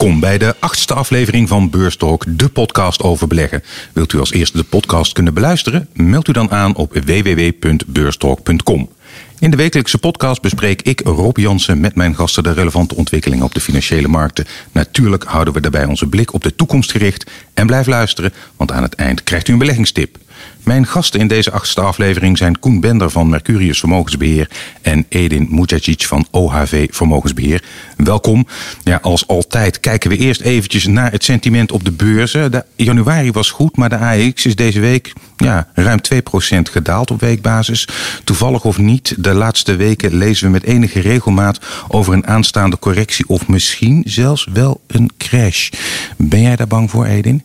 Welkom bij de achtste aflevering van Beurstalk, de podcast over beleggen. Wilt u als eerste de podcast kunnen beluisteren? Meld u dan aan op www.beurstalk.com. In de wekelijkse podcast bespreek ik, Rob Jansen, met mijn gasten de relevante ontwikkelingen op de financiële markten. Natuurlijk houden we daarbij onze blik op de toekomst gericht. En blijf luisteren, want aan het eind krijgt u een beleggingstip. Mijn gasten in deze achtste aflevering zijn Koen Bender van Mercurius Vermogensbeheer en Edin Mujacic van OHV Vermogensbeheer. Welkom. Ja, als altijd kijken we eerst eventjes naar het sentiment op de beurzen. De januari was goed, maar de AX is deze week ja, ruim 2% gedaald op weekbasis. Toevallig of niet, de laatste weken lezen we met enige regelmaat over een aanstaande correctie of misschien zelfs wel een crash. Ben jij daar bang voor, Edin?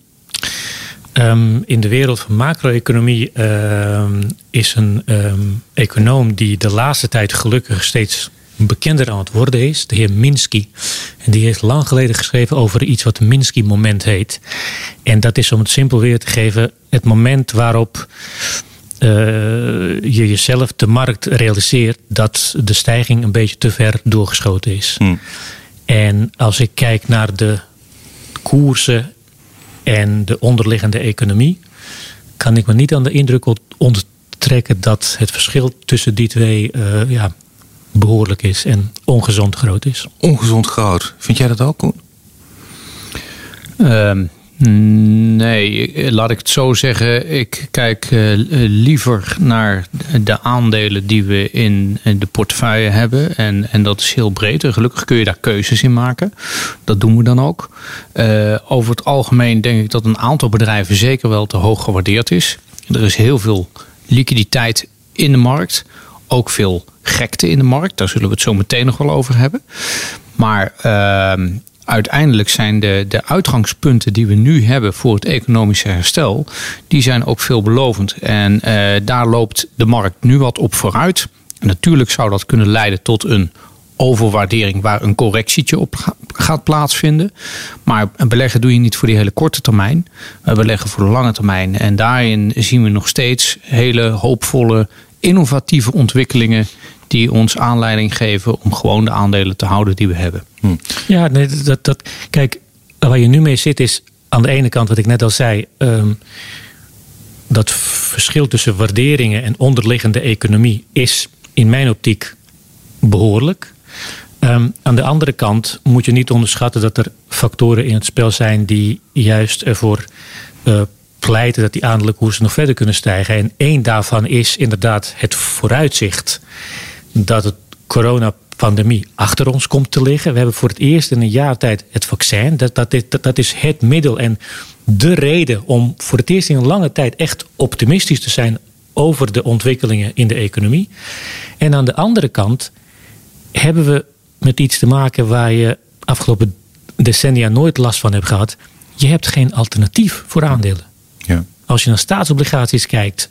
Um, in de wereld van macro-economie um, is een um, econoom die de laatste tijd gelukkig steeds bekender aan het worden is, de heer Minsky. En die heeft lang geleden geschreven over iets wat de Minsky-moment heet. En dat is om het simpel weer te geven, het moment waarop uh, je jezelf de markt realiseert dat de stijging een beetje te ver doorgeschoten is. Hmm. En als ik kijk naar de koersen en de onderliggende economie, kan ik me niet aan de indruk onttrekken dat het verschil tussen die twee uh, ja, behoorlijk is en ongezond groot is. Ongezond groot. Vind jij dat ook, Koen? Um, Nee, laat ik het zo zeggen. Ik kijk uh, liever naar de aandelen die we in, de portefeuille hebben. En, en dat is heel breed. En gelukkig kun je daar keuzes in maken. Dat doen we dan ook. Over het algemeen denk ik dat een aantal bedrijven zeker wel te hoog gewaardeerd is. Er is heel veel liquiditeit in de markt. Ook veel gekte in de markt. Daar zullen we het zo meteen nog wel over hebben. Maar uh, uiteindelijk zijn de, de uitgangspunten die we nu hebben voor het economische herstel, die zijn ook veelbelovend. En uh, daar loopt de markt nu wat op vooruit. Natuurlijk zou dat kunnen leiden tot een overwaardering waar een correctietje op gaat plaatsvinden. Maar beleggen doe je niet voor die hele korte termijn. We beleggen voor de lange termijn. En daarin zien we nog steeds hele hoopvolle, innovatieve ontwikkelingen die ons aanleiding geven om gewoon de aandelen te houden die we hebben. Hm. Ja, nee, dat, dat, kijk, waar je nu mee zit is aan de ene kant wat ik net al zei. Um, dat verschil tussen waarderingen en onderliggende economie is in mijn optiek behoorlijk. Um, aan de andere kant moet je niet onderschatten dat er factoren in het spel zijn die juist ervoor uh, pleiten dat die aandelenkoersen nog verder kunnen stijgen. En één daarvan is inderdaad het vooruitzicht dat het coronapandemie achter ons komt te liggen. We hebben voor het eerst in een jaar tijd het vaccin. Dat, dat, is, dat is het middel en de reden om voor het eerst in een lange tijd echt optimistisch te zijn over de ontwikkelingen in de economie. En aan de andere kant hebben we met iets te maken waar je afgelopen decennia nooit last van hebt gehad. Je hebt geen alternatief voor aandelen. Ja. Als je naar staatsobligaties kijkt,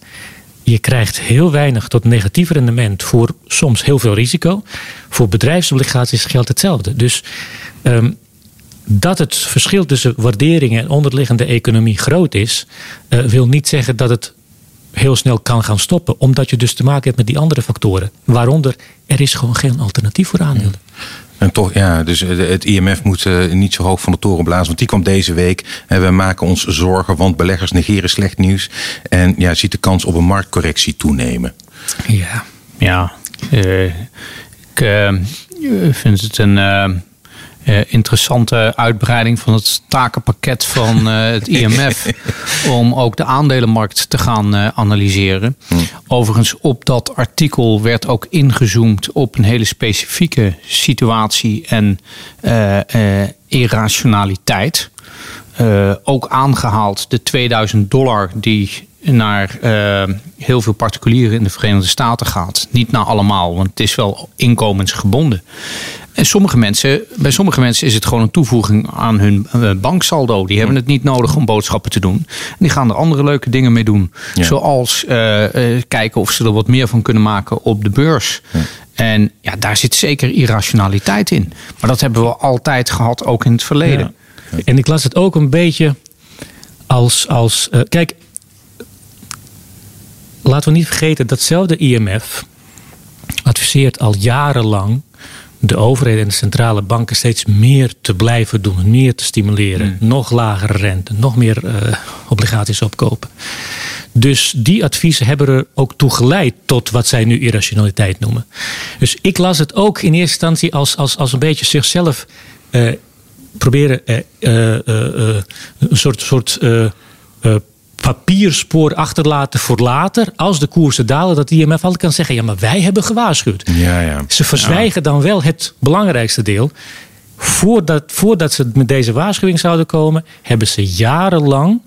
je krijgt heel weinig tot negatief rendement voor soms heel veel risico. Voor bedrijfsobligaties geldt hetzelfde. Dus um, dat het verschil tussen waarderingen en onderliggende economie groot is, uh, wil niet zeggen dat het heel snel kan gaan stoppen. Omdat je dus te maken hebt met die andere factoren. Waaronder er is gewoon geen alternatief voor aandelen. En toch, ja, dus het IMF moet uh, niet zo hoog van de toren blazen. Want die kwam deze week. En we maken ons zorgen, want beleggers negeren slecht nieuws. En ja, ziet de kans op een marktcorrectie toenemen. Ja, ja. Uh, ik uh, vind het een uh, interessante uitbreiding van het takenpakket van uh, het IMF. om ook de aandelenmarkt te gaan uh, analyseren. Hmm. Overigens, op dat artikel werd ook ingezoomd op een hele specifieke situatie en irrationaliteit. ook aangehaald de 2000 dollar die naar heel veel particulieren in de Verenigde Staten gaat. Niet naar allemaal, want het is wel inkomensgebonden. En sommige mensen, bij sommige mensen is het gewoon een toevoeging aan hun eh, banksaldo. Die hebben het niet nodig om boodschappen te doen. En die gaan er andere leuke dingen mee doen. Zoals uh, uh, kijken of ze er wat meer van kunnen maken op de beurs. Ja. En ja, daar zit zeker irrationaliteit in. Maar dat hebben we altijd gehad, ook in het verleden. Ja. En ik las het ook een beetje als. als uh, kijk, laten we niet vergeten, datzelfde IMF adviseert al jarenlang de overheid en de centrale banken steeds meer te blijven doen, meer te stimuleren. Hmm. Nog lagere rente, nog meer eh, obligaties opkopen. Dus die adviezen hebben er ook toe geleid tot wat zij nu irrationaliteit noemen. Dus ik las het ook in eerste instantie als, als, als een beetje zichzelf eh, proberen eh, een soort, soort papierspoor achterlaten voor later. Als de koersen dalen, dat de IMF altijd kan zeggen: ja, maar wij hebben gewaarschuwd. Ja, ja. Ze verzwijgen dan wel het belangrijkste deel. Voordat, voordat ze met deze waarschuwing zouden komen, hebben ze jarenlang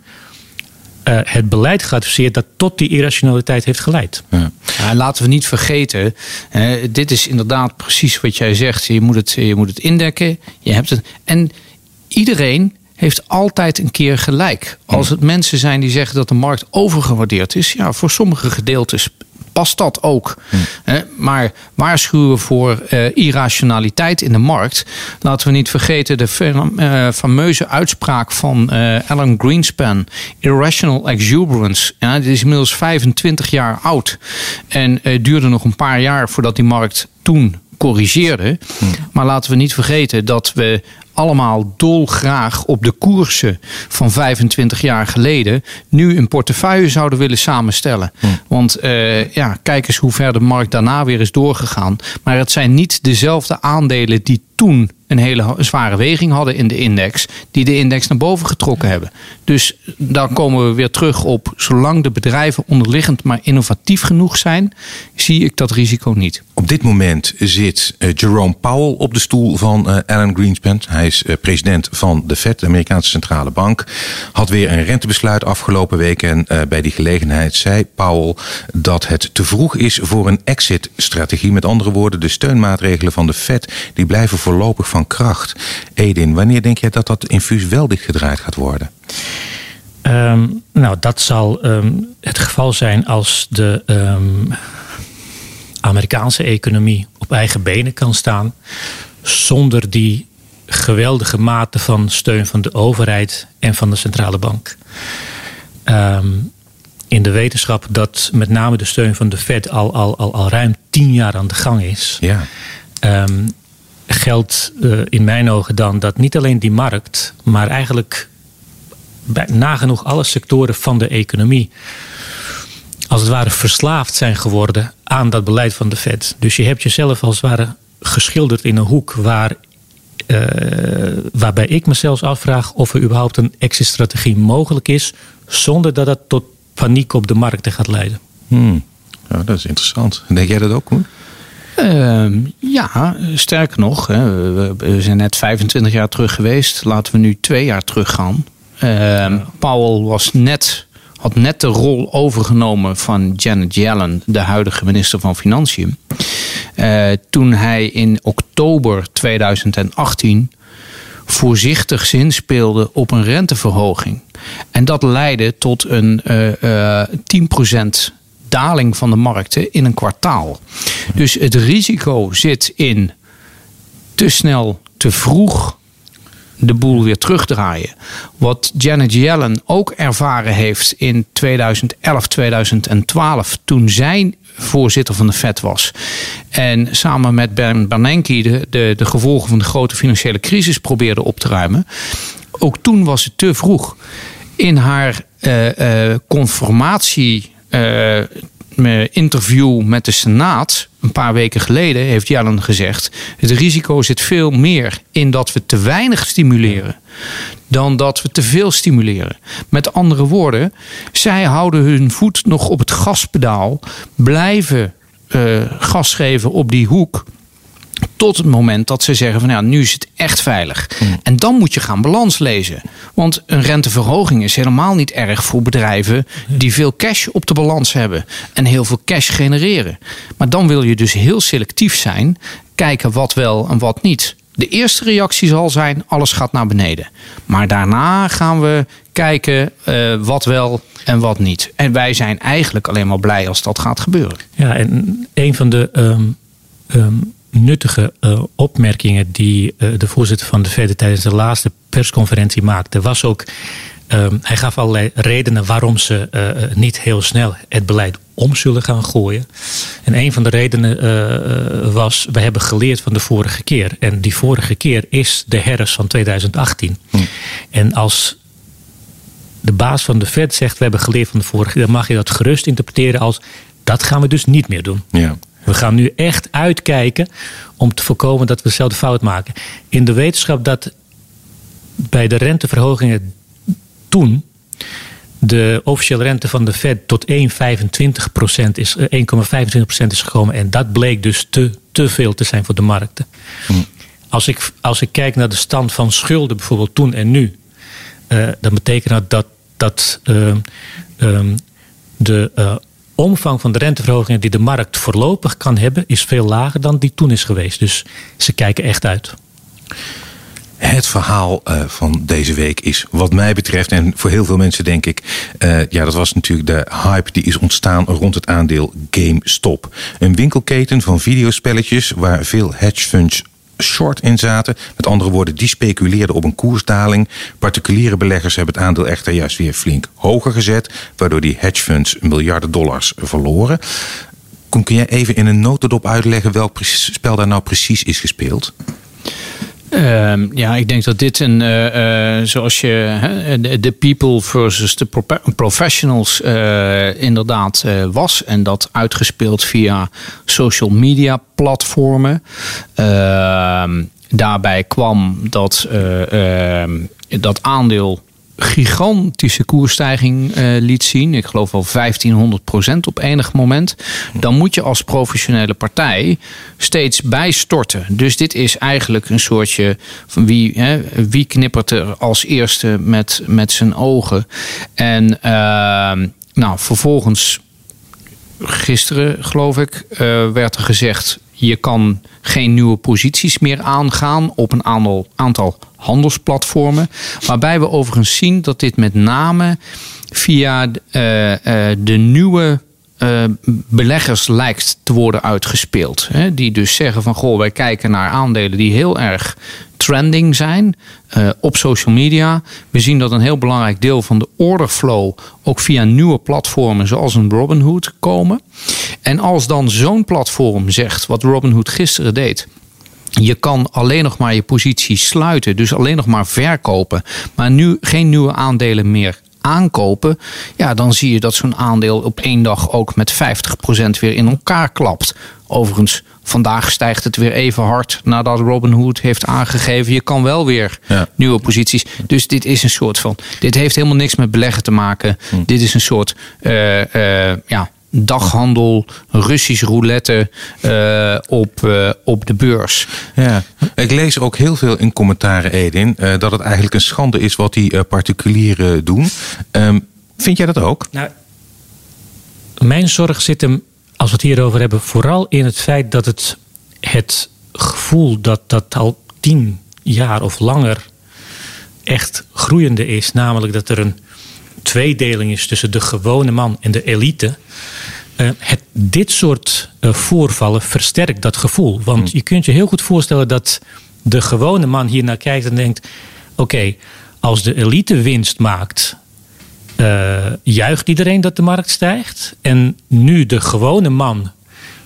eh, het beleid geadviseerd dat tot die irrationaliteit heeft geleid. Ja. Ja, laten we niet vergeten, hè, dit is inderdaad precies wat jij zegt. Je moet het, je moet het indekken. Je hebt het, en iedereen heeft altijd een keer gelijk. Als het mensen zijn die zeggen dat de markt overgewaardeerd is, ja, voor sommige gedeeltes past dat ook. Hè, Maar waarschuwen voor eh, irrationaliteit in de markt. Laten we niet vergeten de eh, fameuze uitspraak van eh, Alan Greenspan. Irrational exuberance. Ja, dit is inmiddels 25 jaar oud. En het duurde nog een paar jaar voordat die markt toen corrigeerde. Maar laten we niet vergeten dat we allemaal dolgraag op de koersen van 25 jaar geleden nu een portefeuille zouden willen samenstellen. Want eh, ja, kijk eens hoe ver de markt daarna weer is doorgegaan. Maar het zijn niet dezelfde aandelen die toen een hele zware weging hadden in de index, die de index naar boven getrokken hebben. Dus daar komen we weer terug op. Zolang de bedrijven onderliggend maar innovatief genoeg zijn, zie ik dat risico niet. Op dit moment zit eh, Jerome Powell op de stoel van eh, Alan Greenspan. Hij is eh, president van de Fed, de Amerikaanse centrale bank. Had weer een rentebesluit afgelopen week. En bij die gelegenheid zei Powell dat het te vroeg is voor een exit-strategie. Met andere woorden, de steunmaatregelen van de Fed die blijven voorlopig van kracht. Edin, wanneer denk jij dat dat infuus wel dichtgedraaid gaat worden? Ehm, nou, dat zal ehm, het geval zijn als de ehm, Amerikaanse economie op eigen benen kan staan. Zonder die geweldige mate van steun van de overheid en van de centrale bank. In de wetenschap dat met name de steun van de Fed al, al, al, al ruim tien jaar aan de gang is. Ja. Geldt eh, in mijn ogen dan dat niet alleen die markt, maar eigenlijk bij nagenoeg alle sectoren van de economie als het ware verslaafd zijn geworden aan dat beleid van de Fed. Dus je hebt jezelf als het ware geschilderd in een hoek waar, eh, waarbij ik me zelfs afvraag of er überhaupt een exit-strategie mogelijk is zonder dat dat tot paniek op de markten gaat leiden. Hmm. Ja, dat is interessant. Denk jij dat ook, Koen? Ehm, ja, sterker nog, hè, we, we zijn net 25 jaar terug geweest. Laten we nu twee jaar teruggaan. Ehm Powell was net, had net de rol overgenomen van Janet Yellen, de huidige minister van Financiën. Eh, toen hij in oktober 2018 voorzichtig zinspeelde op een renteverhoging. En dat leidde tot een eh, eh, 10% daling van de markten in een kwartaal. Dus het risico zit in te snel, te vroeg de boel weer terugdraaien. Wat Janet Yellen ook ervaren heeft in 2011, 2012, toen zij voorzitter van de Fed was. En samen met Ben Bernanke de, de, de gevolgen van de grote financiële crisis probeerde op te ruimen. Ook toen was het te vroeg. In haar eh, eh, conformatie eh, me- interview met de Senaat een paar weken geleden heeft Yellen gezegd: het risico zit veel meer in dat we te weinig stimuleren dan dat we te veel stimuleren. Met andere woorden, zij houden hun voet nog op het gaspedaal, blijven eh, gas geven op die hoek. Tot het moment dat ze zeggen van ja, nu is het echt veilig. En dan moet je gaan balans lezen. Want een renteverhoging is helemaal niet erg voor bedrijven die veel cash op de balans hebben. En heel veel cash genereren. Maar dan wil je dus heel selectief zijn. Kijken wat wel en wat niet. De eerste reactie zal zijn, alles gaat naar beneden. Maar daarna gaan we kijken eh, wat wel en wat niet. En wij zijn eigenlijk alleen maar blij als dat gaat gebeuren. Ja, en een van de ehm, ehm, nuttige eh, opmerkingen die eh, de voorzitter van de Fed tijdens de laatste persconferentie maakte, was ook Ehm, hij gaf allerlei redenen waarom ze uh, niet heel snel het beleid om zullen gaan gooien. En een van de redenen was, we hebben geleerd van de vorige keer. En die vorige keer is de herfst van 2018. Hm. En als de baas van de Fed zegt, we hebben geleerd van de vorige keer, dan mag je dat gerust interpreteren als, dat gaan we dus niet meer doen. Ja. We gaan nu echt uitkijken om te voorkomen dat we dezelfde fout maken. In de wetenschap dat bij de renteverhogingen toen de officiële rente van de Fed tot 1,25% is, 1,25% eh, is gekomen. En dat bleek dus te, te veel te zijn voor de markten. Hm. Als, ik, als ik kijk naar de stand van schulden, bijvoorbeeld toen en nu, uh, dan betekent dat dat, dat uh, um, de uh, omvang van de renteverhogingen die de markt voorlopig kan hebben, is veel lager dan die toen is geweest. Dus ze kijken echt uit. Het verhaal uh, van deze week is, wat mij betreft, en voor heel veel mensen denk ik, uh, ja, dat was natuurlijk de hype die is ontstaan rond het aandeel GameStop. Een winkelketen van videospelletjes waar veel hedge funds short in zaten. Met andere woorden, die speculeerden op een koersdaling. Particuliere beleggers hebben het aandeel echter juist weer flink hoger gezet, waardoor die hedge funds miljarden dollars verloren. Kun jij even in een notendop uitleggen welk spel daar nou precies is gespeeld? Um, ja, ik denk dat dit een, uh, uh, zoals je de people versus de professionals uh, inderdaad was. En dat uitgespeeld via social media platformen. Ehm, daarbij kwam dat, ehm, dat aandeel gigantische koersstijging uh, liet zien. Ik geloof wel 1500 procent op enig moment. Dan moet je als professionele partij steeds bijstorten. Dus dit is eigenlijk een soortje van wie, hè, wie knippert er als eerste met, met zijn ogen. En uh, nou, vervolgens gisteren, geloof ik, uh, werd er gezegd: je kan geen nieuwe posities meer aangaan op een aantal, aantal handelsplatformen. Waarbij we overigens zien dat dit met name via uh, uh, de nieuwe uh, beleggers lijkt te worden uitgespeeld. Hè? Die dus zeggen van goh, wij kijken naar aandelen die heel erg trending zijn uh, op social media. We zien dat een heel belangrijk deel van de orderflow ook via nieuwe platformen zoals een Robinhood komen. En als dan zo'n platform zegt wat Robinhood gisteren deed. Je kan alleen nog maar je positie sluiten, dus alleen nog maar verkopen, maar nu geen nieuwe aandelen meer aankopen, ja, dan zie je dat zo'n aandeel op één dag ook met 50% weer in elkaar klapt. Overigens, vandaag stijgt het weer even hard nadat Robinhood heeft aangegeven: je kan wel weer nieuwe posities. Dus dit is een soort van. Dit heeft helemaal niks met beleggen te maken. Hm. Dit is een soort uh, uh, ja, daghandel, Russisch roulette uh, op, uh, op de beurs. Ja, ik lees ook heel veel in commentaren, Edin, uh, dat het eigenlijk een schande is wat die particulieren doen. Um, vind jij dat ook? Nou, mijn zorg zit hem, als we het hierover hebben, vooral in het feit dat het, het gevoel dat dat al tien jaar of langer echt groeiende is, namelijk dat er een tweedeling is tussen de gewone man en de elite. Uh, het, dit soort uh, voorvallen versterkt dat gevoel. Want hmm. je kunt je heel goed voorstellen dat de gewone man hier naar kijkt en denkt: oké, als de elite winst maakt, uh, juicht iedereen dat de markt stijgt. En nu de gewone man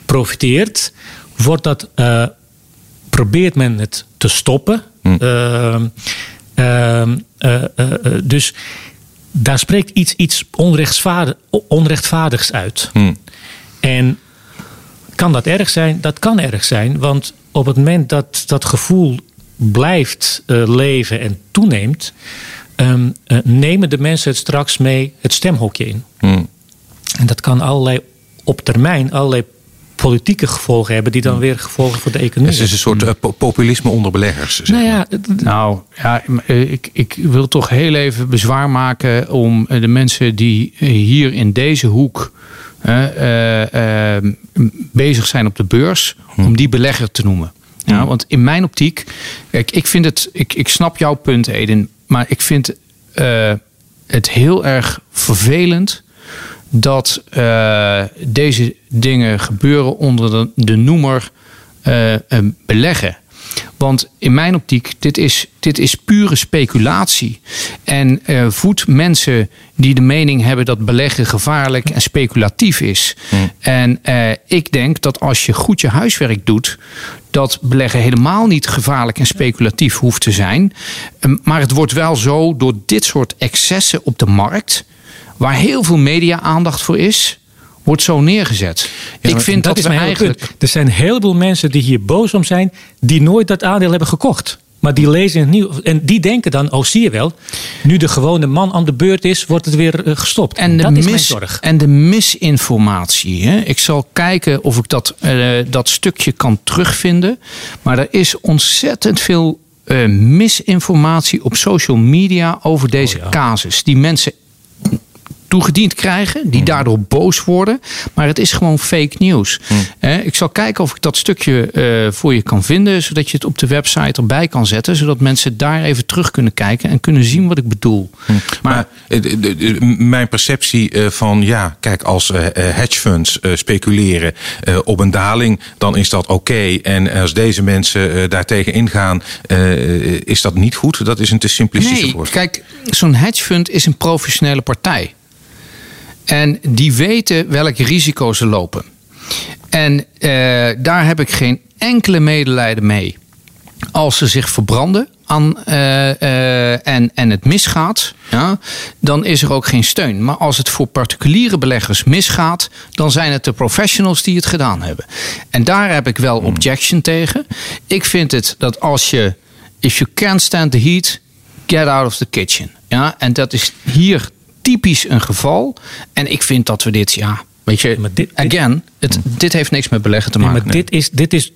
profiteert, wordt dat, probeert men het te stoppen. Hmm. Ehm, ehm, dus daar spreekt iets, iets onrechtvaardigs uit. Hmm. En kan dat erg zijn? Dat kan erg zijn, want op het moment dat dat gevoel blijft uh, leven en toeneemt, um, uh, nemen de mensen het straks mee het stemhokje in. Hmm. En dat kan allerlei op termijn allerlei politieke gevolgen hebben, die dan hmm. weer gevolgen voor de economie. Het is een soort uh, populisme onder beleggers. Zeg nou ja, nou ja, ik, ik wil toch heel even bezwaar maken om de mensen die hier in deze hoek uh, uh, bezig zijn op de beurs, hm. om die belegger te noemen. Ja, hm. want in mijn optiek, kijk, ik vind het, ik, ik snap jouw punt, Eden, maar ik vind het heel erg vervelend dat deze dingen gebeuren onder de, de noemer beleggen. Want in mijn optiek, dit is, dit is pure speculatie. En uh, voedt mensen die de mening hebben dat beleggen gevaarlijk en speculatief is. Hmm. En uh, ik denk dat als je goed je huiswerk doet, dat beleggen helemaal niet gevaarlijk en speculatief hoeft te zijn. Um, maar het wordt wel zo door dit soort excessen op de markt, waar heel veel media-aandacht voor is wordt zo neergezet. ik vind dat, dat we eigenlijk. Er zijn een heleboel mensen die hier boos om zijn, die nooit dat aandeel hebben gekocht. Maar die lezen het nieuws en die denken dan, oh zie je wel, nu de gewone man aan de beurt is, wordt het weer eh, gestopt. En de, dat is mijn zorg. En de misinformatie. Hè? Ik zal kijken of ik dat, uh, dat stukje kan terugvinden. Maar er is ontzettend veel uh, misinformatie op social media over deze oh, ja. casus. Die mensen toegediend krijgen, die hmm. daardoor boos worden. Maar het is gewoon fake nieuws. Hmm. ik zal kijken of ik dat stukje uh, voor je kan vinden, zodat je het op de website erbij kan zetten, zodat mensen daar even terug kunnen kijken en kunnen zien wat ik bedoel. Hmm. Maar, maar uh, mijn perceptie uh, van ja, kijk, als hedge funds speculeren op een daling, dan is dat oké. Okay. En als deze mensen daartegen ingaan, is dat niet goed. Dat is een te simplistisch nee, Kijk, zo'n hedge fund is een professionele partij. En die weten welke risico's ze lopen. En uh, daar heb ik geen enkele medelijden mee. Als ze zich verbranden aan, uh, uh, en, en het misgaat, ja, dan is er ook geen steun. Maar als het voor particuliere beleggers misgaat, dan zijn het de professionals die het gedaan hebben. En daar heb ik wel hmm. objection tegen. Ik vind het dat als je, if you can't stand the heat, get out of the kitchen. Ja, en dat is hier typisch een geval. En ik vind dat we dit, ja, weet je, maar dit, again, het, dit heeft niks met beleggen te maken. Nee, maar dit is, dit is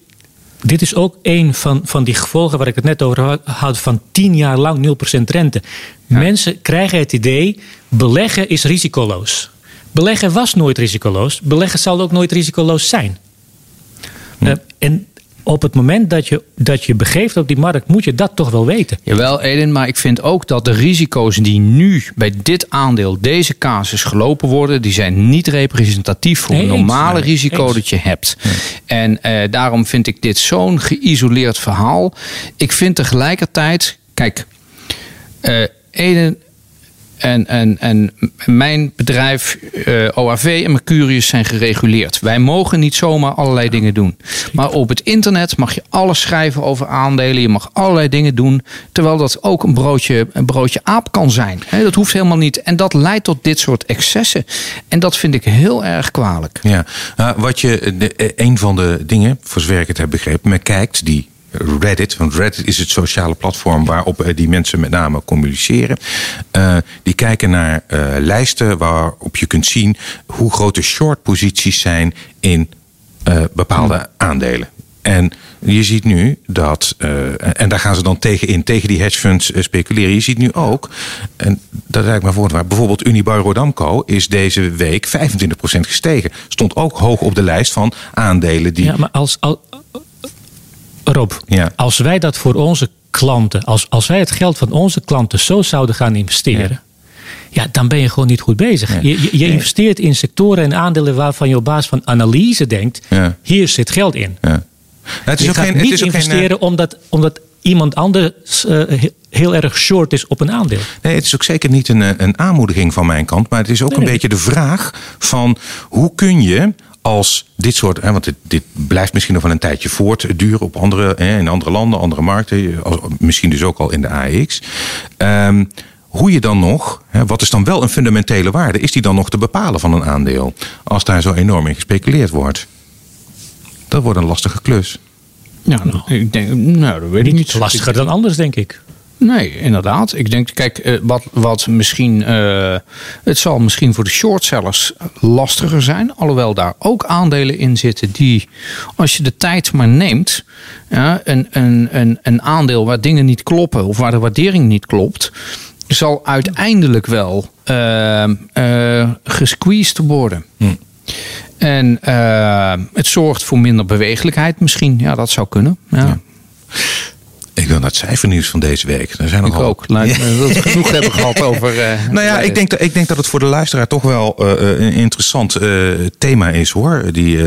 dit is ook een van, van die gevolgen waar ik het net over had van tien jaar lang 0% rente. Mensen krijgen het idee, beleggen is risicoloos. Beleggen was nooit risicoloos. Beleggen zal ook nooit risicoloos zijn. Uh, en op het moment dat je, dat je begeeft op die markt, moet je dat toch wel weten. Jawel, Edin, maar ik vind ook dat de risico's die nu bij dit aandeel, deze casus gelopen worden, die zijn niet representatief voor een normale risico dat je hebt. En eh, daarom vind ik dit zo'n geïsoleerd verhaal. Ik vind tegelijkertijd, kijk, uh, Eden en, en, en mijn bedrijf, eh, OAV en Mercurius zijn gereguleerd. Wij mogen niet zomaar allerlei dingen doen. Maar op het internet mag je alles schrijven over aandelen. Je mag allerlei dingen doen. Terwijl dat ook een broodje, een broodje aap kan zijn. dat hoeft helemaal niet. En dat leidt tot dit soort excessen. En dat vind ik heel erg kwalijk. Ja, uh, wat je, een van de dingen, voor zover ik het heb begrepen, men kijkt die Reddit. Want Reddit is het sociale platform waarop eh, die mensen met name communiceren. Uh, die kijken naar uh, lijsten waarop je kunt zien hoe grote short posities zijn in bepaalde aandelen. En je ziet nu dat, en daar gaan ze dan tegen in, tegen die hedge funds speculeren. Je ziet nu ook, en dat lijkt me voor waar, bijvoorbeeld Unibar Rodamco is deze week 25% gestegen. Stond ook hoog op de lijst van aandelen die. Ja, maar als, Rob, ja. als wij dat voor onze klanten, als, als wij het geld van onze klanten zo zouden gaan investeren. Ja. dan ben je gewoon niet goed bezig. Je, je, je investeert in sectoren en aandelen waarvan je op basis van analyse denkt: hier zit geld in. Het is je ook gaat geen, niet het is investeren geen, omdat, omdat iemand anders uh, heel erg short is op een aandeel. Nee, het is ook zeker niet een, een aanmoediging van mijn kant. Maar het is ook nee. een beetje de vraag van hoe kun je als dit soort, hè, want dit, dit, blijft misschien nog wel een tijdje voortduren op andere, hè, in andere landen, andere markten, misschien dus ook al in de AX. Um, hoe je dan nog, hè, wat is dan wel een fundamentele waarde, is die dan nog te bepalen van een aandeel als daar zo enorm in gespeculeerd wordt? Dat wordt een lastige klus. Ja, nou, ik denk, nou, dat weet ik niet. Lastiger dan anders, denk ik. Nee, inderdaad. Ik denk, kijk, eh, wat, wat misschien. Uh, het zal misschien voor de shortsellers lastiger zijn. Alhoewel daar ook aandelen in zitten die, als je de tijd maar neemt. Ja, een, een, een, een aandeel waar dingen niet kloppen of waar de waardering niet klopt. zal uiteindelijk wel uh, uh, gesqueezed worden. Hm. En het zorgt voor minder bewegelijkheid misschien. Ja, dat zou kunnen. ja. ja. Ik wil naar het cijfernieuws van deze week. Er zijn ik ook. Me dat we genoeg hebben gehad over... Uh, nou ja, ik denk, dat, ik denk dat het voor de luisteraar toch wel uh, een interessant uh, thema is hoor. Die,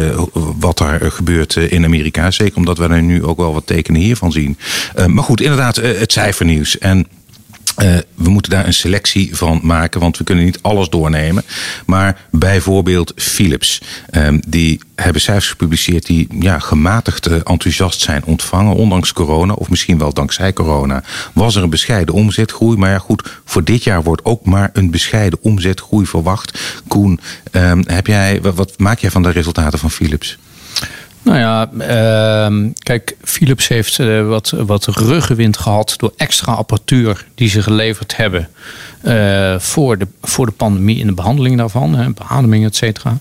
wat daar gebeurt in Amerika. Zeker omdat we er nu ook wel wat tekenen hiervan zien. maar goed, inderdaad, het cijfernieuws. En uh, we moeten daar een selectie van maken, want we kunnen niet alles doornemen. Maar bijvoorbeeld Philips, um, die hebben cijfers gepubliceerd die ja, gematigd enthousiast zijn ontvangen, ondanks corona, of misschien wel dankzij corona. Was er een bescheiden omzetgroei, maar ja goed, voor dit jaar wordt ook maar een bescheiden omzetgroei verwacht. Koen, um, heb jij, wat, wat maak jij van de resultaten van Philips? Nou ja, uh, kijk, Philips heeft uh, wat, wat ruggenwind gehad door extra apparatuur die ze geleverd hebben uh, voor, de, voor de pandemie en de behandeling daarvan, hè, beademing, et cetera.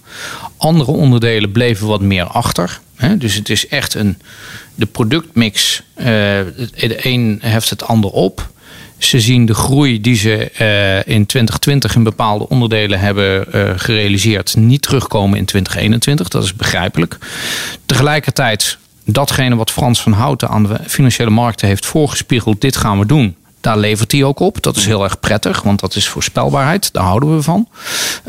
Andere onderdelen bleven wat meer achter. Hè, dus het is echt een, de productmix, de een heft het ander op. Ze zien de groei die ze uh, in 2020 in bepaalde onderdelen hebben uh, gerealiseerd niet terugkomen in 2021. Dat is begrijpelijk. Tegelijkertijd, datgene wat Frans van Houten aan de financiële markten heeft voorgespiegeld, dit gaan we doen. Daar levert hij ook op. Dat is heel erg prettig, want dat is voorspelbaarheid. Daar houden we van.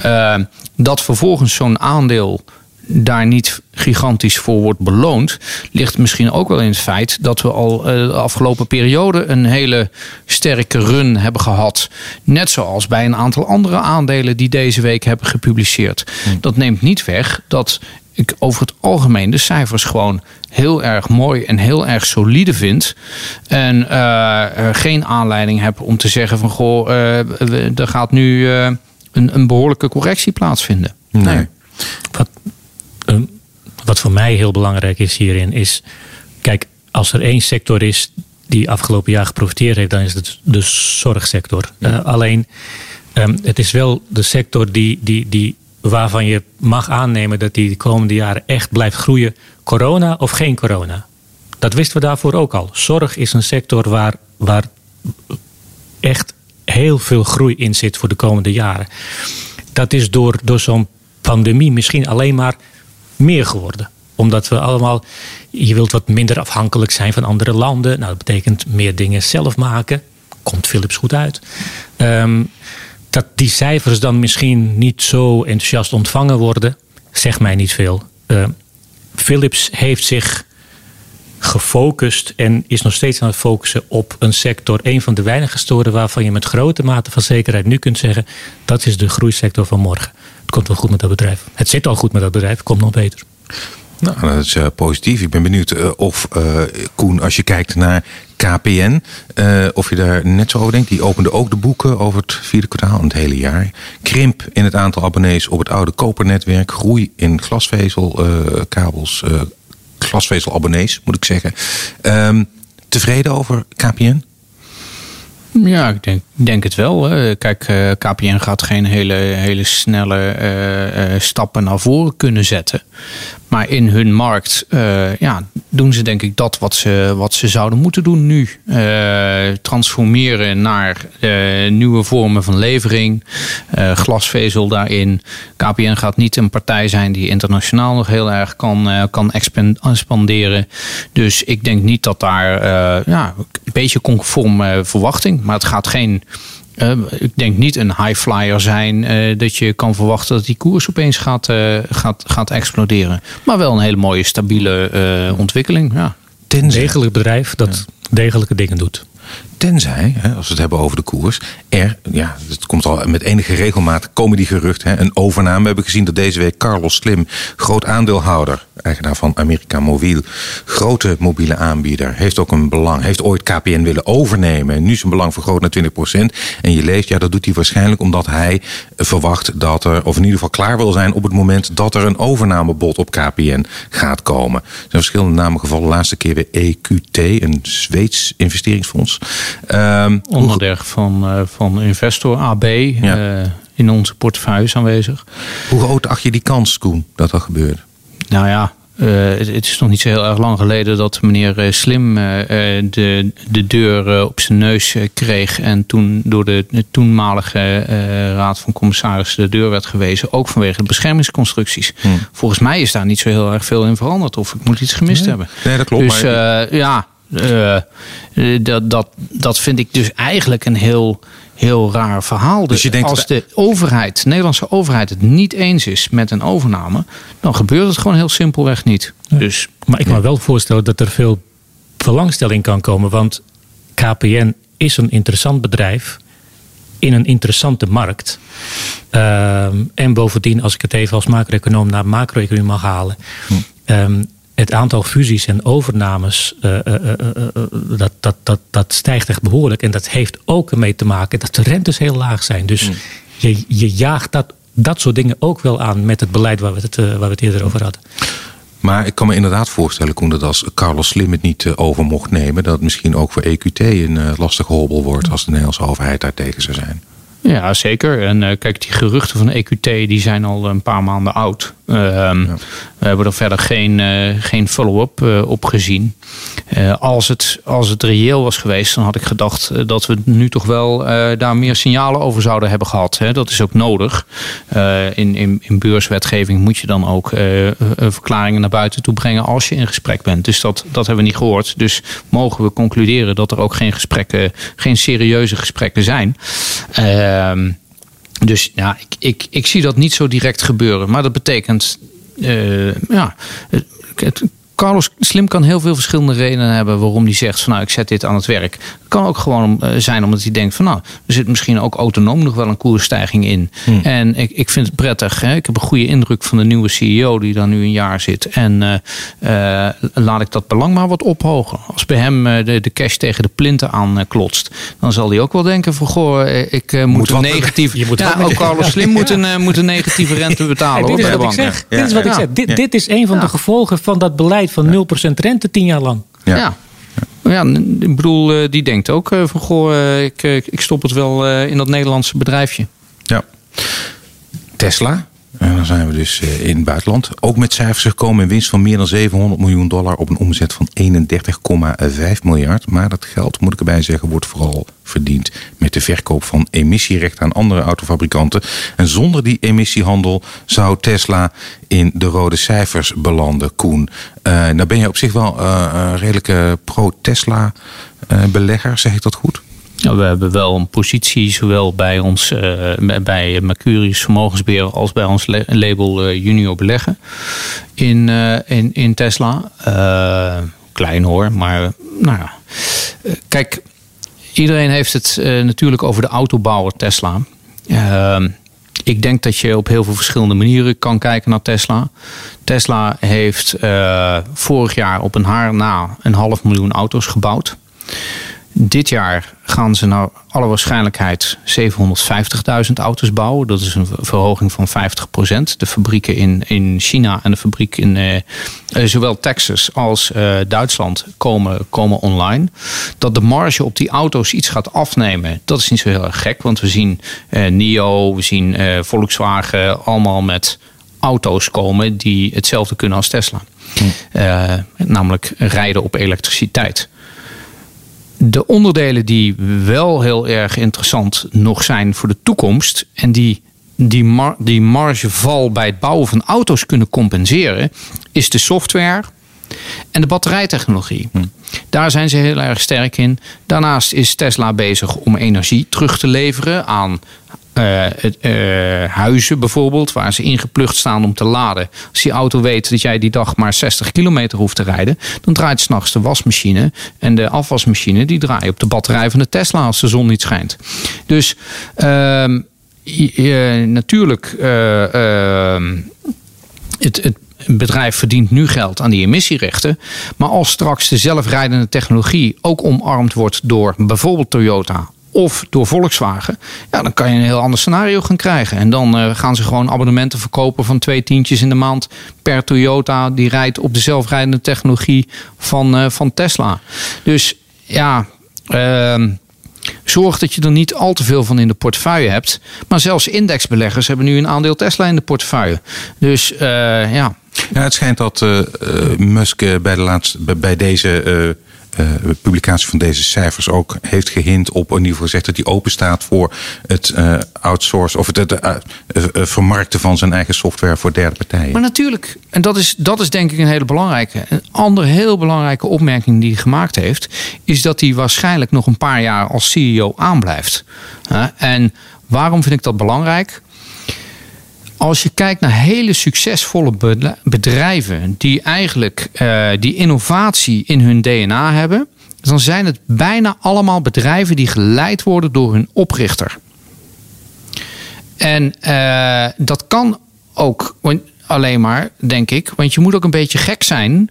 Uh, dat vervolgens zo'n aandeel daar niet gigantisch voor wordt beloond, ligt misschien ook wel in het feit dat we al de afgelopen periode een hele sterke run hebben gehad. Net zoals bij een aantal andere aandelen die deze week hebben gepubliceerd. Dat neemt niet weg dat ik over het algemeen de cijfers gewoon heel erg mooi en heel erg solide vind. En uh, geen aanleiding heb om te zeggen van goh, uh, er gaat nu uh, een, een behoorlijke correctie plaatsvinden. Nee. nee. Wat, wat voor mij heel belangrijk is hierin, is kijk, als er één sector is die afgelopen jaar geprofiteerd heeft, dan is het de zorgsector. Ja. alleen, um, het is wel de sector die, die, die waarvan je mag aannemen dat die de komende jaren echt blijft groeien. Corona of geen corona. Dat wisten we daarvoor ook al. Zorg is een sector waar, waar echt heel veel groei in zit voor de komende jaren. Dat is door, door zo'n pandemie misschien alleen maar meer geworden. Omdat we allemaal, je wilt wat minder afhankelijk zijn van andere landen. Nou, dat betekent meer dingen zelf maken. Komt Philips goed uit. Um, dat die cijfers dan misschien niet zo enthousiast ontvangen worden, zegt mij niet veel. Uh, Philips heeft zich gefocust en is nog steeds aan het focussen op een sector, een van de weinige sectoren waarvan je met grote mate van zekerheid nu kunt zeggen dat is de groeisector van morgen. Het komt wel goed met dat bedrijf. Het zit al goed met dat bedrijf, het komt nog beter. Nou, dat is uh, positief. Ik ben benieuwd uh, of, uh, Koen, als je kijkt naar KPN, of je daar net zo over denkt. Die opende ook de boeken over het vierde kwartaal en het hele jaar. Krimp in het aantal abonnees op het oude kopernetwerk. Groei in glasvezelkabels, glasvezelabonnees, moet ik zeggen. Um, tevreden over KPN? Ja, ik denk, denk het wel. Kijk, KPN gaat geen hele, hele snelle uh, uh, stappen naar voren kunnen zetten. Maar in hun markt ja, doen ze denk ik dat wat ze, wat ze zouden moeten doen nu. transformeren naar nieuwe vormen van levering. glasvezel daarin. KPN gaat niet een partij zijn die internationaal nog heel erg kan, kan expanderen. Dus ik denk niet dat daar ja, een beetje conform verwachting. Maar het gaat geen uh, ik denk niet een high flyer zijn uh, dat je kan verwachten dat die koers opeens gaat, uh, gaat, gaat exploderen. Maar wel een hele mooie, stabiele ontwikkeling. Ja. Een degelijk bedrijf dat ja. degelijke dingen doet. Tenzij, als we het hebben over de koers, er, ja, het komt al met enige regelmaat, komen die geruchten. Een overname. We hebben gezien dat deze week Carlos Slim, groot aandeelhouder, eigenaar van America Mobiel, grote mobiele aanbieder, heeft ook een belang, heeft ooit KPN willen overnemen. En nu zijn belang vergroot naar 20%. En je leest, ja, dat doet hij waarschijnlijk omdat hij verwacht dat er, of in ieder geval klaar wil zijn op het moment dat er een overnamebod op KPN gaat komen. Er zijn verschillende namen gevallen. Laatste keer weer EQT, een Zweeds investeringsfonds. Um, Onderdeel van, uh, van Investor AB ja. uh, in onze portefeuille aanwezig. Hoe groot acht je die kans, Koen, dat dat gebeurt? Nou ja, uh, het, het, is nog niet zo heel erg lang geleden dat meneer Slim de, de deur op zijn neus kreeg. En toen door de, de toenmalige raad van commissarissen de deur werd gewezen. Ook vanwege de beschermingsconstructies. Hmm. Volgens mij is daar niet zo heel erg veel in veranderd. Of ik moet iets gemist nee. hebben. Nee, dat klopt. Dus ja dat, dat, dat vind ik dus eigenlijk een heel, heel raar verhaal. Dus je denkt als de overheid, de Nederlandse overheid, het niet eens is met een overname, dan gebeurt het gewoon heel simpelweg niet. Dus, maar ik kan me wel voorstellen dat er veel belangstelling kan komen. Want KPN is een interessant bedrijf in een interessante markt. Ehm, en bovendien, als ik het even als macro-econoom naar macro-economie mag halen. Hm. Het aantal fusies en overnames, uh, uh, dat, dat, dat, dat stijgt echt behoorlijk. En dat heeft ook ermee te maken dat de rentes heel laag zijn. Dus hm. je, je jaagt dat, dat soort dingen ook wel aan met het beleid waar we het, waar we het eerder over hadden. Maar ik kan me inderdaad voorstellen, Koen, dat als Carlos Slim het niet over mocht nemen, dat het misschien ook voor EQT een lastige hobbel wordt als de Nederlandse overheid daar tegen zou zijn. Ja, zeker. En uh, kijk, die geruchten van EQT die zijn al een paar maanden oud. Ehm, we hebben er verder geen, uh, geen follow-up uh, op gezien. als, het, als het reëel was geweest, dan had ik gedacht dat we nu toch wel daar meer signalen over zouden hebben gehad. Dat is ook nodig. in, in, in beurswetgeving moet je dan ook verklaringen naar buiten toe brengen als je in gesprek bent. Dus dat, dat hebben we niet gehoord. Dus mogen we concluderen dat er ook geen gesprekken, geen serieuze gesprekken zijn. Ehm, dus ja, ik, ik, ik zie dat niet zo direct gebeuren. Maar dat betekent, ja, het, Carlos Slim kan heel veel verschillende redenen hebben waarom hij zegt van nou ik zet dit aan het werk. Het kan ook gewoon eh, zijn omdat hij denkt van nou er zit misschien ook autonoom nog wel een koersstijging in. Hmm. En ik, ik vind het prettig. Hè? Ik heb een goede indruk van de nieuwe CEO die daar nu een jaar zit. En uh, uh, laat ik dat belang maar wat ophogen. Als bij hem de, de cash tegen de plinten aan klotst, dan zal hij ook wel denken van goh ik moet, moet een negatief. Je moet ja, ook Carlos Slim moet een, moet een negatieve rente betalen. dit, is wat ik zeg. dit is wat ik zeg. Dit, dit is een van de gevolgen van dat beleid van 0% rente tien jaar lang. Ja. Ja. ik bedoel, eh, die denkt ook eh, van goh, eh, ik, ik stop het wel in dat Nederlandse bedrijfje. Ja. Tesla, en dan zijn we dus in het buitenland. Ook met cijfers gekomen in winst van meer dan 700 miljoen dollar op een omzet van 31,5 miljard. Maar dat geld, moet ik erbij zeggen, wordt vooral verdiend met de verkoop van emissierechten aan andere autofabrikanten. En zonder die emissiehandel zou Tesla in de rode cijfers belanden, Koen. Uh, nou ben je op zich wel uh, een redelijke pro-Tesla belegger, zeg ik dat goed? We hebben wel een positie, zowel bij ons uh, bij Mercurius Vermogensbeheer als bij ons label uh, Junior Beleggen in, uh, in, in Tesla. klein hoor, maar nou ja. kijk, iedereen heeft het natuurlijk over de autobouwer Tesla. Ehm, ik denk dat je op heel veel verschillende manieren kan kijken naar Tesla. Tesla heeft vorig jaar op een haar na een half miljoen auto's gebouwd. Dit jaar gaan ze naar alle waarschijnlijkheid 750.000 auto's bouwen. Dat is een verhoging van 50%. De fabrieken in, in China en de fabriek in eh, eh, zowel Texas als eh, Duitsland komen, komen online. Dat de marge op die auto's iets gaat afnemen, dat is niet zo heel erg gek. Want we zien eh, NIO, we zien Volkswagen allemaal met auto's komen die hetzelfde kunnen als Tesla. Hm. Namelijk rijden op elektriciteit de onderdelen die wel heel erg interessant nog zijn voor de toekomst en die die, mar die margeval bij het bouwen van auto's kunnen compenseren, is de software en de batterijtechnologie. Hm. Daar zijn ze heel erg sterk in. Daarnaast is Tesla bezig om energie terug te leveren aan uh, huizen bijvoorbeeld, waar ze ingeplucht staan om te laden. Als die auto weet dat jij die dag maar 60 kilometer hoeft te rijden, dan draait s'nachts de wasmachine en de afwasmachine die draaien op de batterij van de Tesla als de zon niet schijnt. Dus ehm, natuurlijk, ehm, het, het bedrijf verdient nu geld aan die emissierechten. Maar als straks de zelfrijdende technologie ook omarmd wordt door bijvoorbeeld Toyota of door Volkswagen, ja, dan kan je een heel ander scenario gaan krijgen. En dan uh, gaan ze gewoon abonnementen verkopen van twee tientjes in de maand per Toyota. Die rijdt op de zelfrijdende technologie van, uh, van Tesla. Dus ja, uh, zorg dat je er niet al te veel van in de portefeuille hebt. Maar zelfs indexbeleggers hebben nu een aandeel Tesla in de portefeuille. Dus uh, ja, Ja, het schijnt dat Musk bij, de laatste, bij deze publicatie van deze cijfers ook heeft gehint op in ieder geval gezegd dat hij open staat voor het uh, outsourcen of het, uh, vermarkten van zijn eigen software voor derde partijen. Maar natuurlijk, en dat is, dat is denk ik een hele belangrijke. Een andere heel belangrijke opmerking die hij gemaakt heeft, is dat hij waarschijnlijk nog een paar jaar als CEO aanblijft. en waarom vind ik dat belangrijk? Als je kijkt naar hele succesvolle bedrijven die eigenlijk uh, die innovatie in hun DNA hebben, dan zijn het bijna allemaal bedrijven die geleid worden door hun oprichter. En uh, dat kan ook alleen maar, denk ik, want je moet ook een beetje gek zijn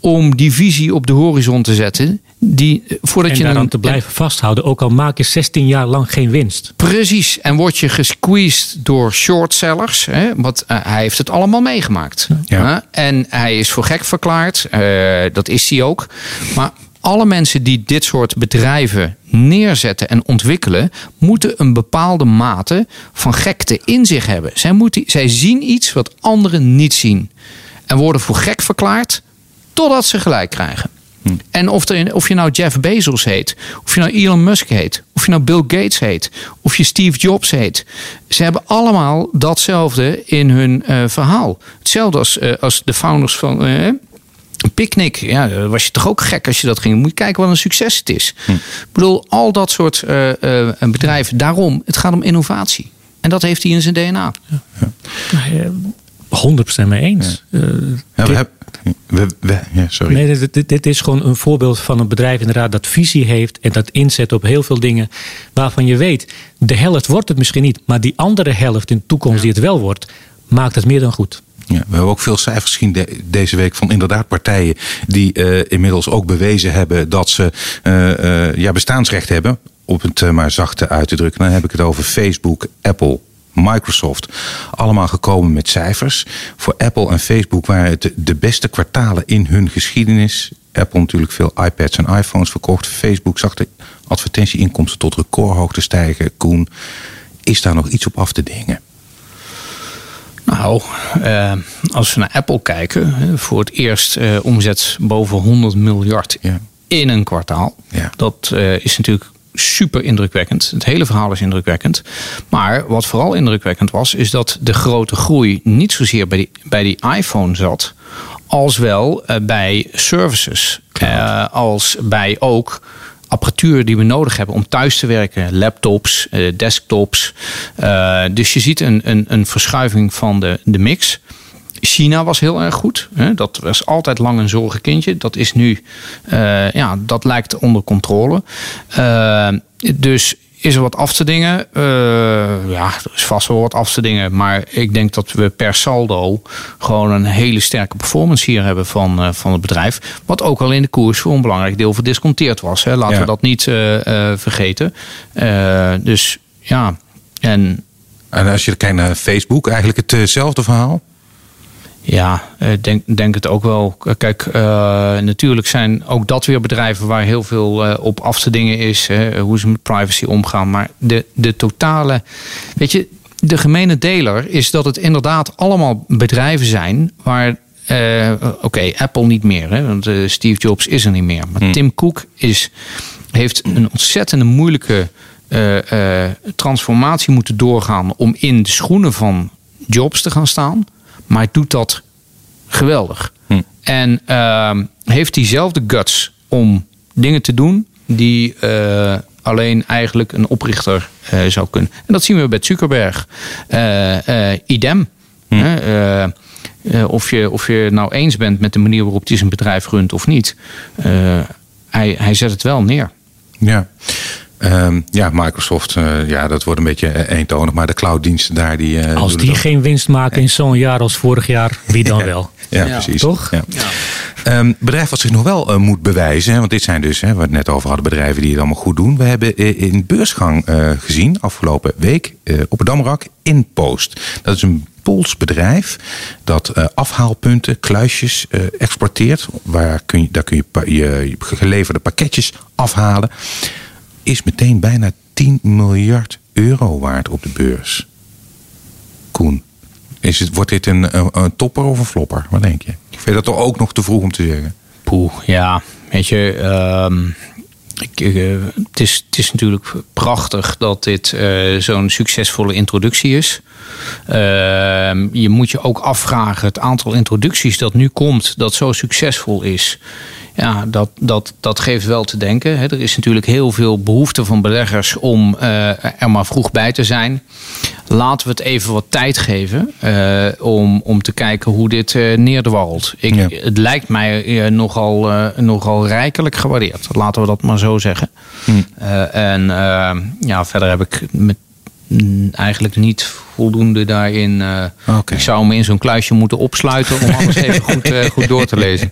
om die visie op de horizon te zetten. Die, eh, voordat en je dan te blijven vasthouden, ook al maak je 16 jaar lang geen winst. Precies, en word je gesqueezed door shortsellers. Hè, want uh, hij heeft het allemaal meegemaakt. Ja. en hij is voor gek verklaard, uh, dat is hij ook. Maar alle mensen die dit soort bedrijven neerzetten en ontwikkelen, moeten een bepaalde mate van gekte in zich hebben. Zij, moeten, zij zien iets wat anderen niet zien. En worden voor gek verklaard totdat ze gelijk krijgen. Hm. En of, er, of je nou Jeff Bezos heet, of je nou Elon Musk heet, of je nou Bill Gates heet, of je Steve Jobs heet. Ze hebben allemaal datzelfde in hun uh, verhaal. Hetzelfde als, uh, als de founders van uh, Picnic. Ja, was je toch ook gek als je dat ging. Moet je kijken wat een succes het is. Hm. Ik bedoel, al dat soort bedrijven. Daarom, het gaat om innovatie. En dat heeft hij in zijn DNA. Ja. Ja. 100% mee eens. Ja. ja we, hebben, we, we, ja, sorry. Nee, dit, dit, is gewoon een voorbeeld van een bedrijf inderdaad dat visie heeft en dat inzet op heel veel dingen waarvan je weet, de helft wordt het misschien niet, maar die andere helft in de toekomst die het wel wordt, maakt het meer dan goed. Ja, we hebben ook veel cijfers gezien deze week van inderdaad partijen die uh, inmiddels ook bewezen hebben dat ze uh, uh, ja, bestaansrecht hebben. Op het maar zachte uit te drukken. Dan heb ik het over Facebook, Apple, Microsoft. Allemaal gekomen met cijfers. Voor Apple en Facebook waren het de beste kwartalen in hun geschiedenis. Apple natuurlijk veel iPads en iPhones verkocht. Facebook zag de advertentieinkomsten tot recordhoogte stijgen. Koen, is daar nog iets op af te dingen? Nou, eh, als we naar Apple kijken, voor het eerst eh, omzet boven 100 miljard ja. in een kwartaal. Ja. Dat uh, is natuurlijk super indrukwekkend. Het hele verhaal is indrukwekkend. Maar wat vooral indrukwekkend was, is dat de grote groei niet zozeer bij die, bij die iPhone zat, als wel uh, bij services. Uh, als bij ook apparatuur die we nodig hebben om thuis te werken. Laptops, uh, desktops. dus je ziet een, een, een verschuiving van de, de mix. China was heel erg goed. Dat was altijd lang een zorgenkindje. Dat is nu, uh, ja, dat lijkt onder controle. Uh, dus is er wat af te dingen? Uh, ja, er is vast wel wat af te dingen. Maar ik denk dat we per saldo gewoon een hele sterke performance hier hebben van, uh, van het bedrijf. Wat ook al in de koers voor een belangrijk deel verdisconteerd was. Hè. Laten ja. we dat niet uh, vergeten. dus ja, en... En als je kijkt naar Facebook, eigenlijk hetzelfde verhaal? Ja, denk, denk het ook wel. Kijk, uh, natuurlijk zijn ook dat weer bedrijven waar heel veel uh, op af te dingen is. Hè, hoe ze met privacy omgaan. Maar de, de totale. Weet je, de gemene deler is dat het inderdaad allemaal bedrijven zijn waar. Uh, Oké, okay, Apple niet meer, hè, want Steve Jobs is er niet meer. Maar hmm. Tim Cook is, heeft een ontzettende moeilijke transformatie moeten doorgaan om in de schoenen van Jobs te gaan staan. Maar hij doet dat geweldig. Hm. En uh, heeft diezelfde guts om dingen te doen die uh, alleen eigenlijk een oprichter uh, zou kunnen. En dat zien we bij Zuckerberg. Uh, idem. Hm. of, je, of je nou eens bent met de manier waarop hij zijn bedrijf runt of niet. hij, hij zet het wel neer. Ja. Um, ja, Microsoft, uh, ja, dat wordt een beetje eentonig. Maar de clouddiensten daar, die... Uh, als die geen winst maken in zo'n jaar als vorig jaar, wie dan wel? Ja, ja, precies. Toch? Ja. Ja. Um, bedrijf wat zich nog wel uh, moet bewijzen. Want dit zijn dus, hè, waar we het net over hadden, bedrijven die het allemaal goed doen. We hebben in beursgang gezien, afgelopen week, op het Damrak, Inpost. Dat is een Pools bedrijf dat afhaalpunten, kluisjes exporteert. Waar kun je, daar kun je, je geleverde pakketjes afhalen is meteen bijna 10 miljard euro waard op de beurs. Koen, Is het, wordt dit een, een, topper of een flopper? Wat denk je? Ik vind dat toch ook nog te vroeg om te zeggen? Poeh, ja. Weet je, ehm, ik, uh, het, is, het is natuurlijk prachtig dat dit uh, zo'n succesvolle introductie is. Uh, je moet je ook afvragen, het aantal introducties dat nu komt, dat zo succesvol is. Ja, dat, dat, dat geeft wel te denken. Er is natuurlijk heel veel behoefte van beleggers om uh, er maar vroeg bij te zijn. Laten we het even wat tijd geven uh, om, om te kijken hoe dit uh, neerdwarrelt. Ik, ja. Het lijkt mij nogal, nogal rijkelijk gewaardeerd. Laten we dat maar zo zeggen. Hm. en ja, verder heb ik met eigenlijk niet voldoende daarin. Uh, okay. Ik zou me in zo'n kluisje moeten opsluiten om alles even goed, uh, goed door te lezen.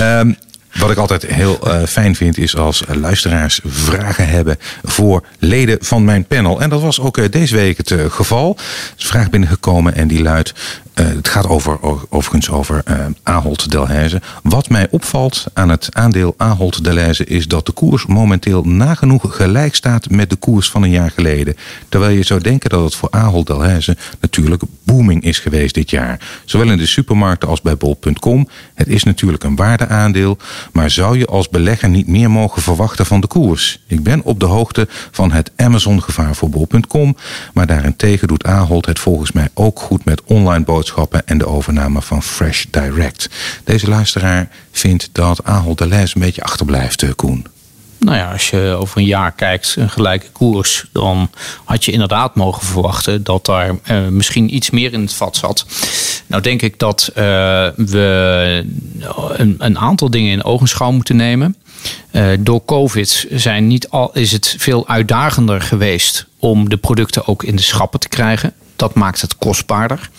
um, wat ik altijd heel uh, fijn vind is als luisteraars vragen hebben voor leden van mijn panel. En dat was ook deze week het geval. Er is een vraag binnengekomen en die luidt. Het gaat over, overigens over Ahold Delhaize. Wat mij opvalt aan het aandeel Ahold Delhaize is dat de koers momenteel nagenoeg gelijk staat met de koers van een jaar geleden. Terwijl je zou denken dat het voor Ahold Delhaize natuurlijk booming is geweest dit jaar. Zowel in de supermarkten als bij bol.com. Het is natuurlijk een waardeaandeel. Maar zou je als belegger niet meer mogen verwachten van de koers? Ik ben op de hoogte van het Amazon-gevaar voor bol.com. Maar daarentegen doet Ahold het volgens mij ook goed met online boodschappen en de overname van Fresh Direct. Deze luisteraar vindt dat Ahold de les een beetje achterblijft, eh, Koen. Nou ja, als je over een jaar kijkt, een gelijke koers, dan had je inderdaad mogen verwachten dat daar uh, misschien iets meer in het vat zat. Nou denk ik dat uh, we een, aantal dingen in ogenschouw moeten nemen. Door COVID zijn niet al, is het veel uitdagender geweest om de producten ook in de schappen te krijgen. Dat maakt het kostbaarder.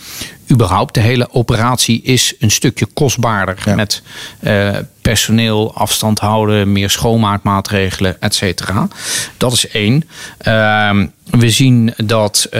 Überhaupt, de hele operatie is een stukje kostbaarder. Ja. Met uh, personeel, afstand houden, meer schoonmaakmaatregelen, et cetera. Dat is één. Uh, we zien dat uh,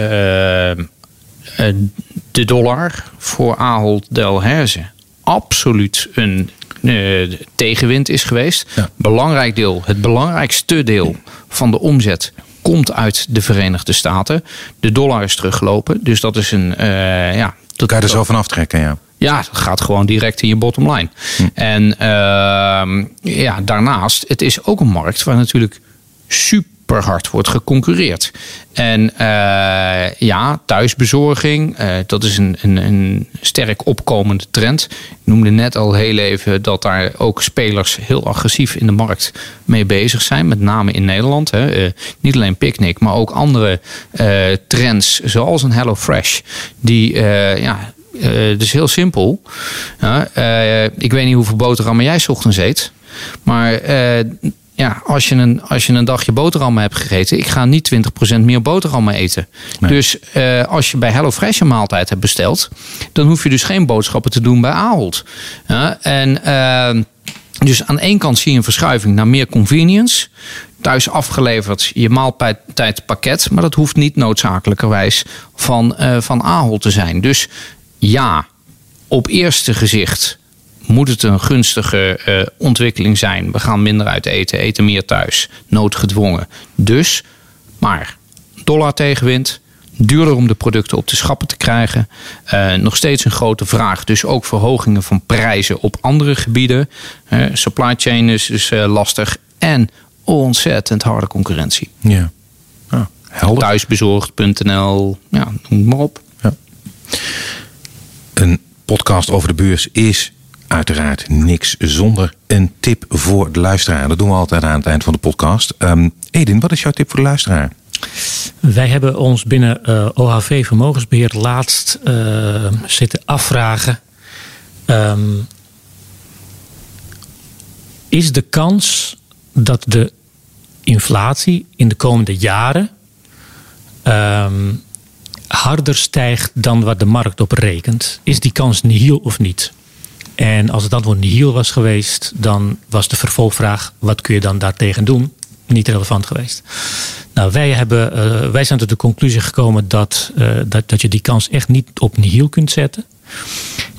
de dollar voor Ahold Delhaize absoluut een uh, tegenwind is geweest. Ja. Belangrijk deel, het belangrijkste deel van de omzet komt uit de Verenigde Staten. De dollar is teruggelopen, dus dat is een. Uh, ja, dat kan je er zo van aftrekken, ja. Ja, dat gaat gewoon direct in je bottom line. Hm. En uh, ja, daarnaast, het is ook een markt waar natuurlijk super hard wordt geconcurreerd. En uh, ja, thuisbezorging, uh, dat is een, een, een, sterk opkomende trend. Ik noemde net al heel even dat daar ook spelers heel agressief in de markt mee bezig zijn. Met name in Nederland. Hè. Uh, niet alleen Picnic, maar ook andere trends, zoals een HelloFresh. Die ja, dus heel simpel. Ik weet niet hoeveel boterhammen jij ochtends eet. Maar ja, als je, een, als je een dagje boterhammen hebt gegeten, ik ga niet 20% meer boterhammen eten. Nee. Dus uh, als je bij HelloFresh een maaltijd hebt besteld, dan hoef je dus geen boodschappen te doen bij Ahold. Ja, en uh, dus aan één kant zie je een verschuiving naar meer convenience. Thuis afgeleverd je maaltijdpakket, maar dat hoeft niet noodzakelijkerwijs van, uh, van Ahold te zijn. Dus ja, op eerste gezicht moet het een gunstige uh, ontwikkeling zijn. We gaan minder uit eten, eten meer thuis. Noodgedwongen. Dus, maar dollar tegenwind. Duurder om de producten op de schappen te krijgen. Uh, nog steeds een grote vraag. Dus ook verhogingen van prijzen op andere gebieden. Uh, supply chain is dus lastig. En ontzettend harde concurrentie. Ja. Ah, Thuisbezorgd.nl. Ja, noem maar op. Ja. Een podcast over de beurs is uiteraard niks zonder een tip voor de luisteraar. Dat doen we altijd aan het eind van de podcast. Um, Edin, wat is jouw tip voor de luisteraar? Wij hebben ons binnen uh, eh, OHV Vermogensbeheer laatst uh, zitten afvragen. Um, is de kans dat de inflatie in de komende jaren um, harder stijgt dan wat de markt op rekent? Is die kans nihil of niet? En als het antwoord nihil was geweest, dan was de vervolgvraag: wat kun je dan daartegen doen? Niet relevant geweest. Nou, wij, hebben, uh, wij zijn tot de conclusie gekomen dat, uh, dat, dat je die kans echt niet op nihil kunt zetten.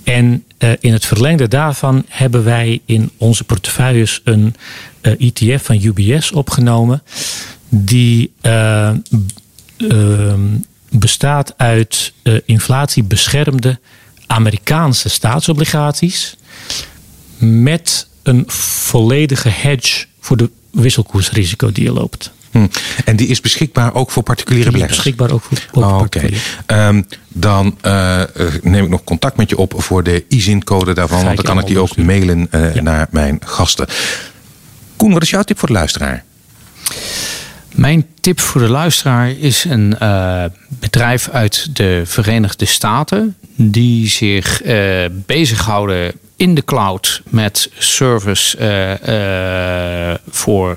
En uh, in het verlengde daarvan hebben wij in onze portefeuilles een ETF van UBS opgenomen. Die ehm, bestaat uit inflatiebeschermde Amerikaanse staatsobligaties met een volledige hedge voor de wisselkoersrisico die je loopt. Hm. En die is beschikbaar ook voor particuliere beleggers? beschikbaar ook voor, voor oh, Oké. Um, dan uh, neem ik nog contact met je op voor de ISIN-code daarvan. Want dan kan ik die ook mailen uh, ja. naar mijn gasten. Koen, wat is jouw tip voor de luisteraar? Mijn tip voor de luisteraar is een uh, bedrijf uit de Verenigde Staten. Die zich uh, bezighouden in de cloud met service uh, voor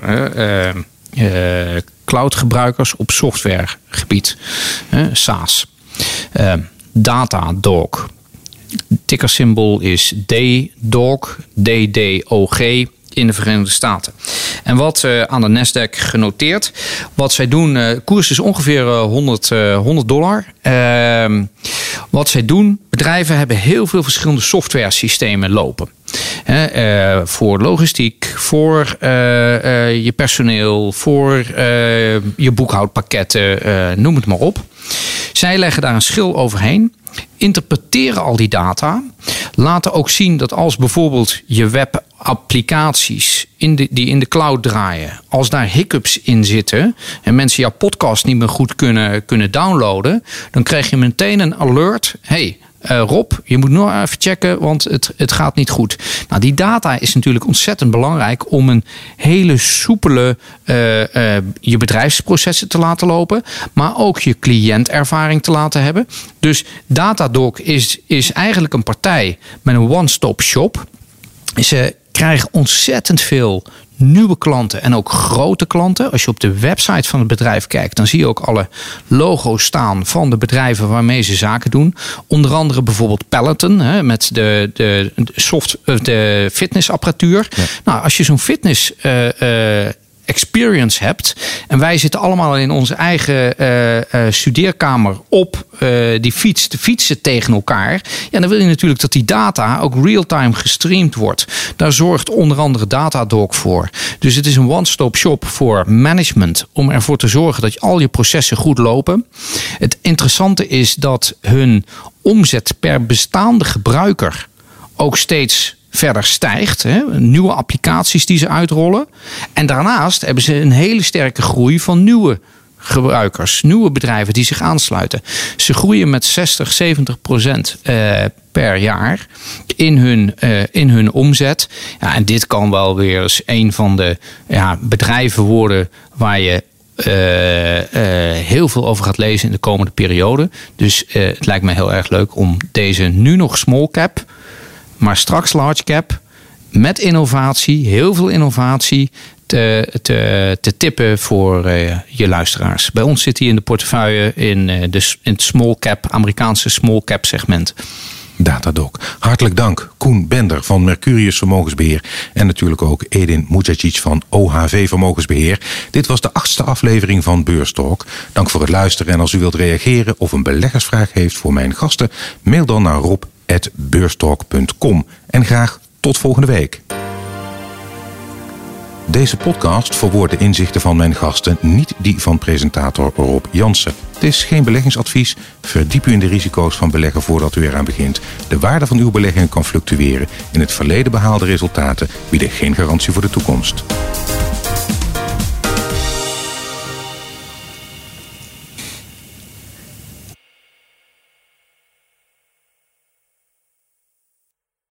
cloudgebruikers op softwaregebied. SaaS. Datadog. Tickersymbool is DDOG, DDOG in de Verenigde Staten. En wat uh, aan de Nasdaq genoteerd. Wat zij doen, uh, koers is ongeveer 100, uh, 100 dollar. Ehm, wat zij doen, bedrijven hebben heel veel verschillende software systemen lopen. Voor logistiek, voor je personeel, voor je boekhoudpakketten, noem het maar op. Zij leggen daar een schil overheen interpreteren al die data. Laten ook zien dat als bijvoorbeeld je webapplicaties in die in de cloud draaien, als daar hiccups in zitten en mensen jouw podcast niet meer goed kunnen, kunnen downloaden, dan krijg je meteen een alert. Hey, uh, Rob, je moet nog even checken, want het, het gaat niet goed. Nou, die data is natuurlijk ontzettend belangrijk om een hele soepele uh, uh, je bedrijfsprocessen te laten lopen, maar ook je cliëntervaring te laten hebben. Dus Datadoc is, is eigenlijk een partij met een one-stop shop. Ze krijgen ontzettend veel nieuwe klanten en ook grote klanten. Als je op de website van het bedrijf kijkt, dan zie je ook alle logo's staan van de bedrijven waarmee ze zaken doen. Onder andere bijvoorbeeld Peloton hè, met de, de, soft, eh, de fitnessapparatuur. Nou, als je zo'n fitness uh, uh, experience hebt. En wij zitten allemaal in onze eigen uh, studeerkamer op uh, die fiets te fietsen tegen elkaar. Ja, dan wil je natuurlijk dat die data ook real-time gestreamd wordt. Daar zorgt onder andere Datadog voor. Dus het is een one-stop shop voor management. Om ervoor te zorgen dat al je processen goed lopen. Het interessante is dat hun omzet per bestaande gebruiker ook steeds verder stijgt. Hè, nieuwe applicaties die ze uitrollen. En daarnaast hebben ze een hele sterke groei van nieuwe gebruikers, nieuwe bedrijven die zich aansluiten. Ze groeien met 60, 70 procent uh, per jaar in hun, uh, in hun omzet. Ja, en dit kan wel weer eens een van de ja, bedrijven worden waar je uh, heel veel over gaat lezen in de komende periode. Dus het lijkt me heel erg leuk om deze nu nog small cap maar straks large cap met innovatie, heel veel innovatie, te, te, te tippen voor uh, je luisteraars. Bij ons zit hij in de portefeuille in, uh, de, in het small cap, Amerikaanse small cap segment. Datadoc. Hartelijk dank Koen Bender van Mercurius Vermogensbeheer en natuurlijk ook Edin Mujacic van OHV Vermogensbeheer. Dit was de achtste aflevering van Beurstalk. Dank voor het luisteren en als u wilt reageren of een beleggersvraag heeft voor mijn gasten, mail dan naar Rob beurstalk.com. En graag tot volgende week. Deze podcast verwoordt de inzichten van mijn gasten, niet die van presentator Rob Jansen. Het is geen beleggingsadvies. Verdiep u in de risico's van beleggen voordat u eraan begint. De waarde van uw beleggingen kan fluctueren. In het verleden behaalde resultaten bieden geen garantie voor de toekomst.